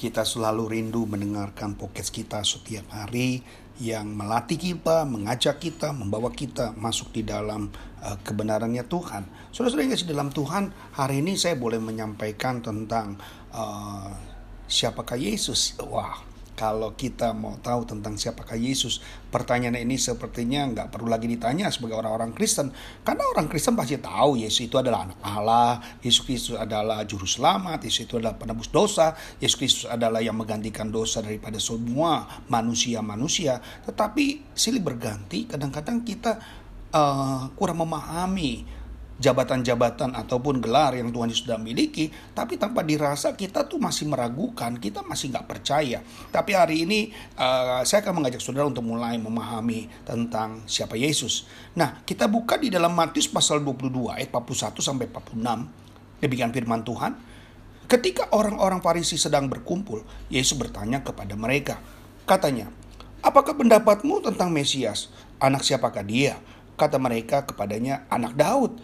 kita selalu rindu mendengarkan podcast kita setiap hari yang melatih kita, mengajak kita, membawa kita masuk di dalam uh, kebenarannya Tuhan. Saudara-saudara yang kasih dalam Tuhan, hari ini saya boleh menyampaikan tentang uh, siapakah Yesus. Wah, kalau kita mau tahu tentang siapakah Yesus, pertanyaan ini sepertinya nggak perlu lagi ditanya sebagai orang-orang Kristen. Karena orang Kristen pasti tahu Yesus itu adalah anak Allah, Yesus Kristus adalah juru selamat, Yesus itu adalah penebus dosa, Yesus Kristus adalah yang menggantikan dosa daripada semua manusia-manusia. Tetapi silih berganti, kadang-kadang kita uh, kurang memahami jabatan-jabatan ataupun gelar yang Tuhan sudah miliki, tapi tanpa dirasa kita tuh masih meragukan, kita masih nggak percaya. Tapi hari ini uh, saya akan mengajak saudara untuk mulai memahami tentang siapa Yesus. Nah, kita buka di dalam Matius pasal 22 ayat 41 sampai 46. Demikian firman Tuhan. Ketika orang-orang Farisi sedang berkumpul, Yesus bertanya kepada mereka. Katanya, "Apakah pendapatmu tentang Mesias? Anak siapakah dia?" Kata mereka kepadanya, "Anak Daud."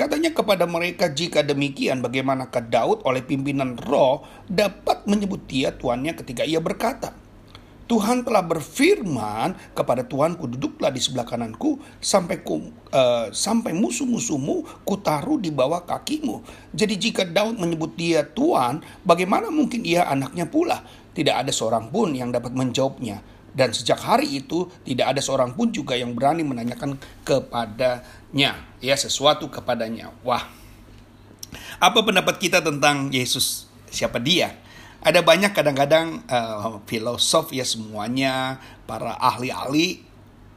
Katanya kepada mereka, jika demikian bagaimanakah Daud oleh pimpinan roh dapat menyebut dia tuannya ketika ia berkata, Tuhan telah berfirman kepada Tuhanku duduklah di sebelah kananku sampai ku, uh, sampai musuh-musuhmu kutaruh di bawah kakimu. Jadi jika Daud menyebut dia Tuhan, bagaimana mungkin ia anaknya pula? Tidak ada seorang pun yang dapat menjawabnya. Dan sejak hari itu tidak ada seorang pun juga yang berani menanyakan kepadanya ya sesuatu kepadanya. Wah. Apa pendapat kita tentang Yesus? Siapa dia? Ada banyak kadang-kadang uh, filosof ya semuanya para ahli-ahli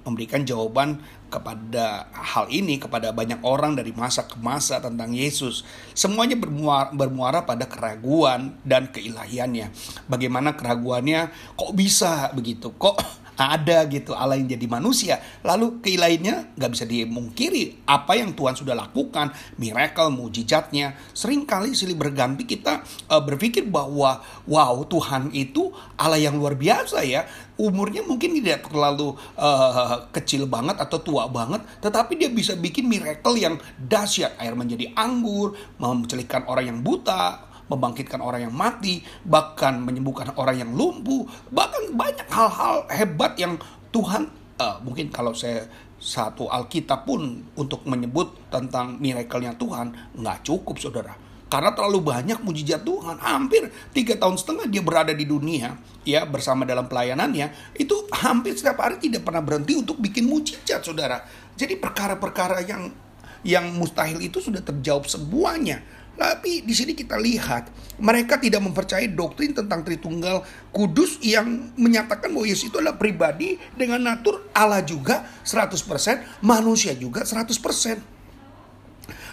memberikan jawaban kepada hal ini kepada banyak orang dari masa ke masa tentang Yesus. Semuanya bermuara, bermuara pada keraguan dan keilahiannya. Bagaimana keraguannya kok bisa begitu? Kok ada gitu Allah yang jadi manusia. Lalu keilainnya nggak bisa dimungkiri apa yang Tuhan sudah lakukan miracle mujizatnya. Seringkali silih berganti kita uh, berpikir bahwa wow Tuhan itu Allah yang luar biasa ya. Umurnya mungkin tidak terlalu uh, kecil banget atau tua banget tetapi dia bisa bikin miracle yang dahsyat. Air menjadi anggur mencelikkan orang yang buta membangkitkan orang yang mati, bahkan menyembuhkan orang yang lumpuh, bahkan banyak hal-hal hebat yang Tuhan uh, mungkin kalau saya satu Alkitab pun untuk menyebut tentang miracle-nya Tuhan nggak cukup saudara. Karena terlalu banyak mujizat Tuhan. Hampir tiga tahun setengah dia berada di dunia ya bersama dalam pelayanannya itu hampir setiap hari tidak pernah berhenti untuk bikin mujizat saudara. Jadi perkara-perkara yang yang mustahil itu sudah terjawab semuanya tapi di sini kita lihat mereka tidak mempercayai doktrin tentang Tritunggal Kudus yang menyatakan bahwa Yesus itu adalah pribadi dengan natur Allah juga 100%, manusia juga 100%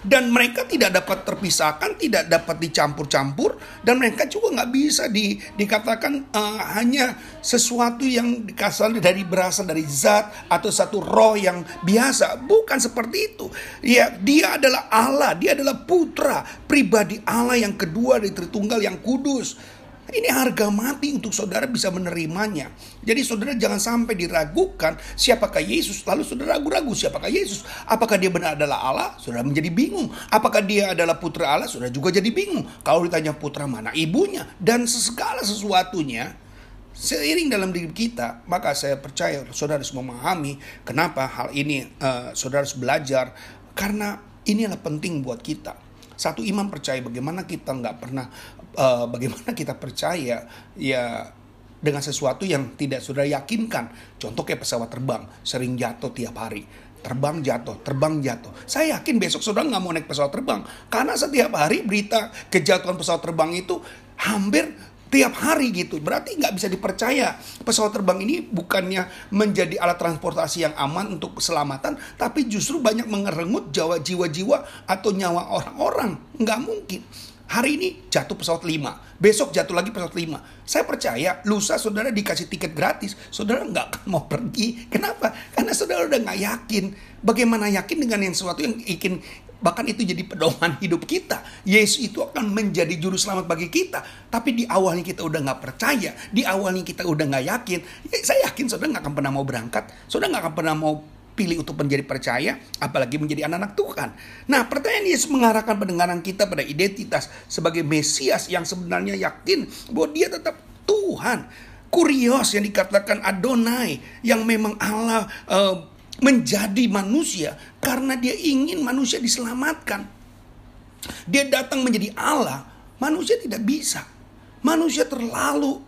dan mereka tidak dapat terpisahkan, tidak dapat dicampur-campur, dan mereka juga nggak bisa di, dikatakan uh, hanya sesuatu yang dikasal dari berasal dari zat atau satu roh yang biasa. Bukan seperti itu. Ya, dia adalah Allah, dia adalah putra pribadi Allah yang kedua dari Tritunggal yang kudus. Ini harga mati untuk saudara bisa menerimanya. Jadi saudara jangan sampai diragukan siapakah Yesus. Lalu saudara ragu-ragu siapakah Yesus. Apakah dia benar adalah Allah? Saudara menjadi bingung. Apakah dia adalah putra Allah? Saudara juga jadi bingung. Kalau ditanya putra mana ibunya. Dan segala sesuatunya seiring dalam diri kita, maka saya percaya saudara harus memahami kenapa hal ini uh, saudara harus belajar karena inilah penting buat kita. Satu imam percaya bagaimana kita nggak pernah uh, bagaimana kita percaya ya dengan sesuatu yang tidak sudah yakinkan. Contoh kayak pesawat terbang sering jatuh tiap hari. Terbang jatuh, terbang jatuh. Saya yakin besok saudara nggak mau naik pesawat terbang. Karena setiap hari berita kejatuhan pesawat terbang itu hampir tiap hari gitu. Berarti nggak bisa dipercaya pesawat terbang ini bukannya menjadi alat transportasi yang aman untuk keselamatan, tapi justru banyak mengerenggut jiwa-jiwa atau nyawa orang-orang. Nggak mungkin. Hari ini jatuh pesawat 5, besok jatuh lagi pesawat 5. Saya percaya lusa saudara dikasih tiket gratis, saudara nggak akan mau pergi. Kenapa? Karena saudara udah nggak yakin. Bagaimana yakin dengan yang sesuatu yang ingin bahkan itu jadi pedoman hidup kita. Yesus itu akan menjadi juru selamat bagi kita. Tapi di awalnya kita udah nggak percaya, di awalnya kita udah nggak yakin. Ya, saya yakin saudara nggak akan pernah mau berangkat, saudara nggak akan pernah mau pilih untuk menjadi percaya, apalagi menjadi anak-anak Tuhan. Nah, pertanyaan Yesus mengarahkan pendengaran kita pada identitas sebagai Mesias yang sebenarnya yakin bahwa dia tetap Tuhan. Kurios yang dikatakan Adonai, yang memang Allah uh, menjadi manusia karena dia ingin manusia diselamatkan. Dia datang menjadi Allah, manusia tidak bisa. Manusia terlalu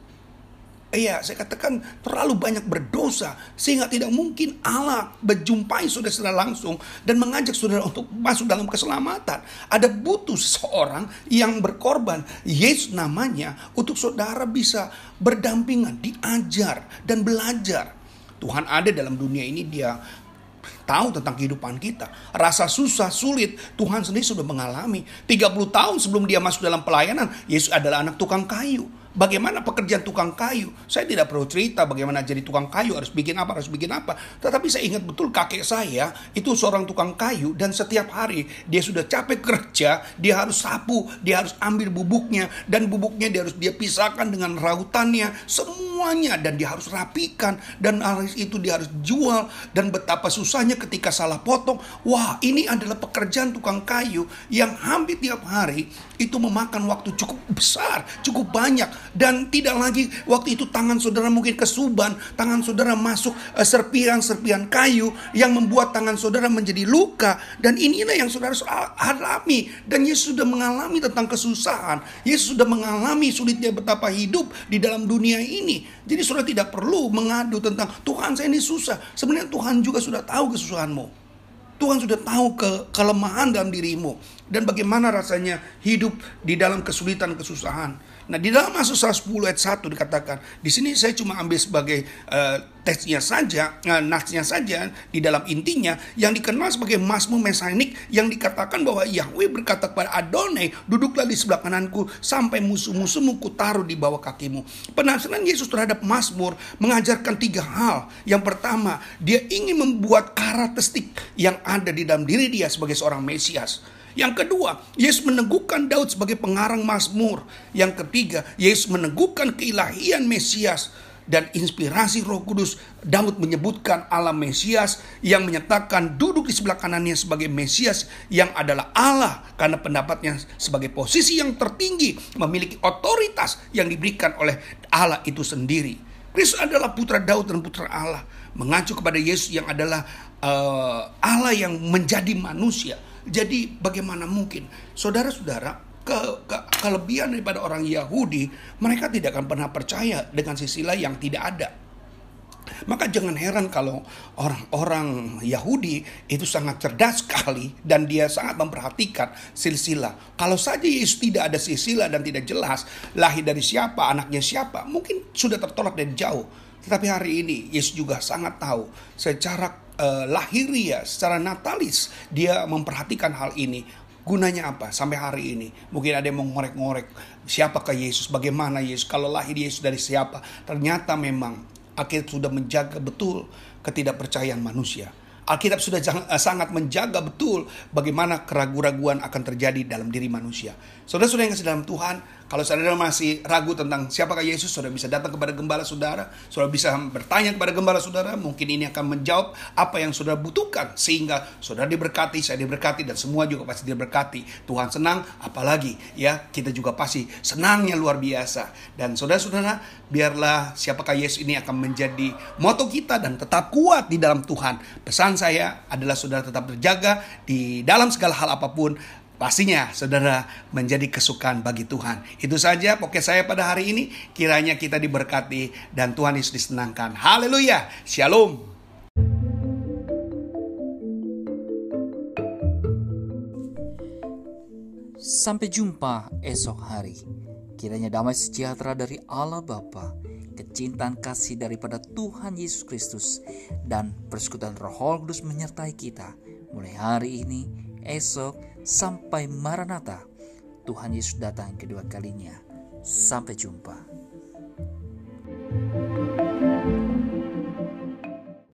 Iya, saya katakan terlalu banyak berdosa sehingga tidak mungkin Allah berjumpai saudara langsung dan mengajak saudara untuk masuk dalam keselamatan. Ada butuh seseorang yang berkorban, Yesus namanya, untuk saudara bisa berdampingan, diajar dan belajar. Tuhan ada dalam dunia ini dia tahu tentang kehidupan kita. Rasa susah, sulit, Tuhan sendiri sudah mengalami. 30 tahun sebelum dia masuk dalam pelayanan, Yesus adalah anak tukang kayu. Bagaimana pekerjaan tukang kayu? Saya tidak perlu cerita bagaimana jadi tukang kayu, harus bikin apa, harus bikin apa. Tetapi saya ingat betul kakek saya itu seorang tukang kayu dan setiap hari dia sudah capek kerja, dia harus sapu, dia harus ambil bubuknya dan bubuknya dia harus dia pisahkan dengan rautannya, semuanya dan dia harus rapikan dan hari itu dia harus jual dan betapa susahnya ketika salah potong. Wah, ini adalah pekerjaan tukang kayu yang hampir tiap hari itu memakan waktu cukup besar, cukup banyak dan tidak lagi waktu itu tangan saudara mungkin kesuban, tangan saudara masuk uh, serpian-serpian kayu yang membuat tangan saudara menjadi luka dan inilah yang saudara alami dan Yesus sudah mengalami tentang kesusahan. Yesus sudah mengalami sulitnya betapa hidup di dalam dunia ini. Jadi saudara tidak perlu mengadu tentang Tuhan saya ini susah. Sebenarnya Tuhan juga sudah tahu kesusahanmu. Tuhan sudah tahu ke kelemahan dalam dirimu dan bagaimana rasanya hidup di dalam kesulitan kesusahan. Nah, di dalam Mazmur 110 ayat 1 dikatakan, di sini saya cuma ambil sebagai uh, teksnya saja, uh, nasnya saja di dalam intinya yang dikenal sebagai Mazmur Mesanik yang dikatakan bahwa Yahweh berkata kepada Adonai, duduklah di sebelah kananku sampai musuh-musuhmu taruh di bawah kakimu. Penasaran Yesus terhadap Mazmur mengajarkan tiga hal. Yang pertama, dia ingin membuat karakteristik yang ada di dalam diri dia sebagai seorang Mesias. Yang kedua, Yesus meneguhkan Daud sebagai pengarang Mazmur. Yang ketiga, Yesus meneguhkan keilahian Mesias dan inspirasi Roh Kudus. Daud menyebutkan Allah Mesias yang menyatakan duduk di sebelah kanannya sebagai Mesias yang adalah Allah karena pendapatnya sebagai posisi yang tertinggi memiliki otoritas yang diberikan oleh Allah itu sendiri. Kristus adalah putra Daud dan putra Allah mengacu kepada Yesus yang adalah uh, Allah yang menjadi manusia jadi bagaimana mungkin saudara-saudara ke, ke kelebihan daripada orang Yahudi mereka tidak akan pernah percaya dengan sisilah yang tidak ada. Maka jangan heran kalau orang-orang Yahudi itu sangat cerdas sekali dan dia sangat memperhatikan silsilah. Kalau saja Yesus tidak ada silsilah dan tidak jelas lahir dari siapa, anaknya siapa, mungkin sudah tertolak dari jauh. Tetapi hari ini Yesus juga sangat tahu secara uh, lahiria, secara natalis dia memperhatikan hal ini. Gunanya apa sampai hari ini? Mungkin ada yang mengorek-ngorek siapakah Yesus, bagaimana Yesus, kalau lahir Yesus dari siapa? Ternyata memang akhirnya sudah menjaga betul ketidakpercayaan manusia. Alkitab sudah eh, sangat menjaga betul bagaimana keraguan-raguan akan terjadi dalam diri manusia. Saudara-saudara yang dalam Tuhan, kalau saudara masih ragu tentang siapakah Yesus, saudara bisa datang kepada gembala saudara, saudara bisa bertanya kepada gembala saudara, mungkin ini akan menjawab apa yang saudara butuhkan sehingga saudara diberkati, saya diberkati dan semua juga pasti diberkati. Tuhan senang, apalagi ya kita juga pasti senangnya luar biasa. Dan saudara-saudara, biarlah siapakah Yesus ini akan menjadi moto kita dan tetap kuat di dalam Tuhan. Pesan saya adalah saudara tetap terjaga di dalam segala hal apa pun Pastinya saudara menjadi kesukaan bagi Tuhan. Itu saja pokoknya saya pada hari ini. Kiranya kita diberkati dan Tuhan Yesus disenangkan. Haleluya. Shalom. Sampai jumpa esok hari. Kiranya damai sejahtera dari Allah Bapa, kecintaan kasih daripada Tuhan Yesus Kristus, dan persekutuan Roh Kudus menyertai kita mulai hari ini, esok, sampai Maranatha, Tuhan Yesus datang kedua kalinya. Sampai jumpa. thank you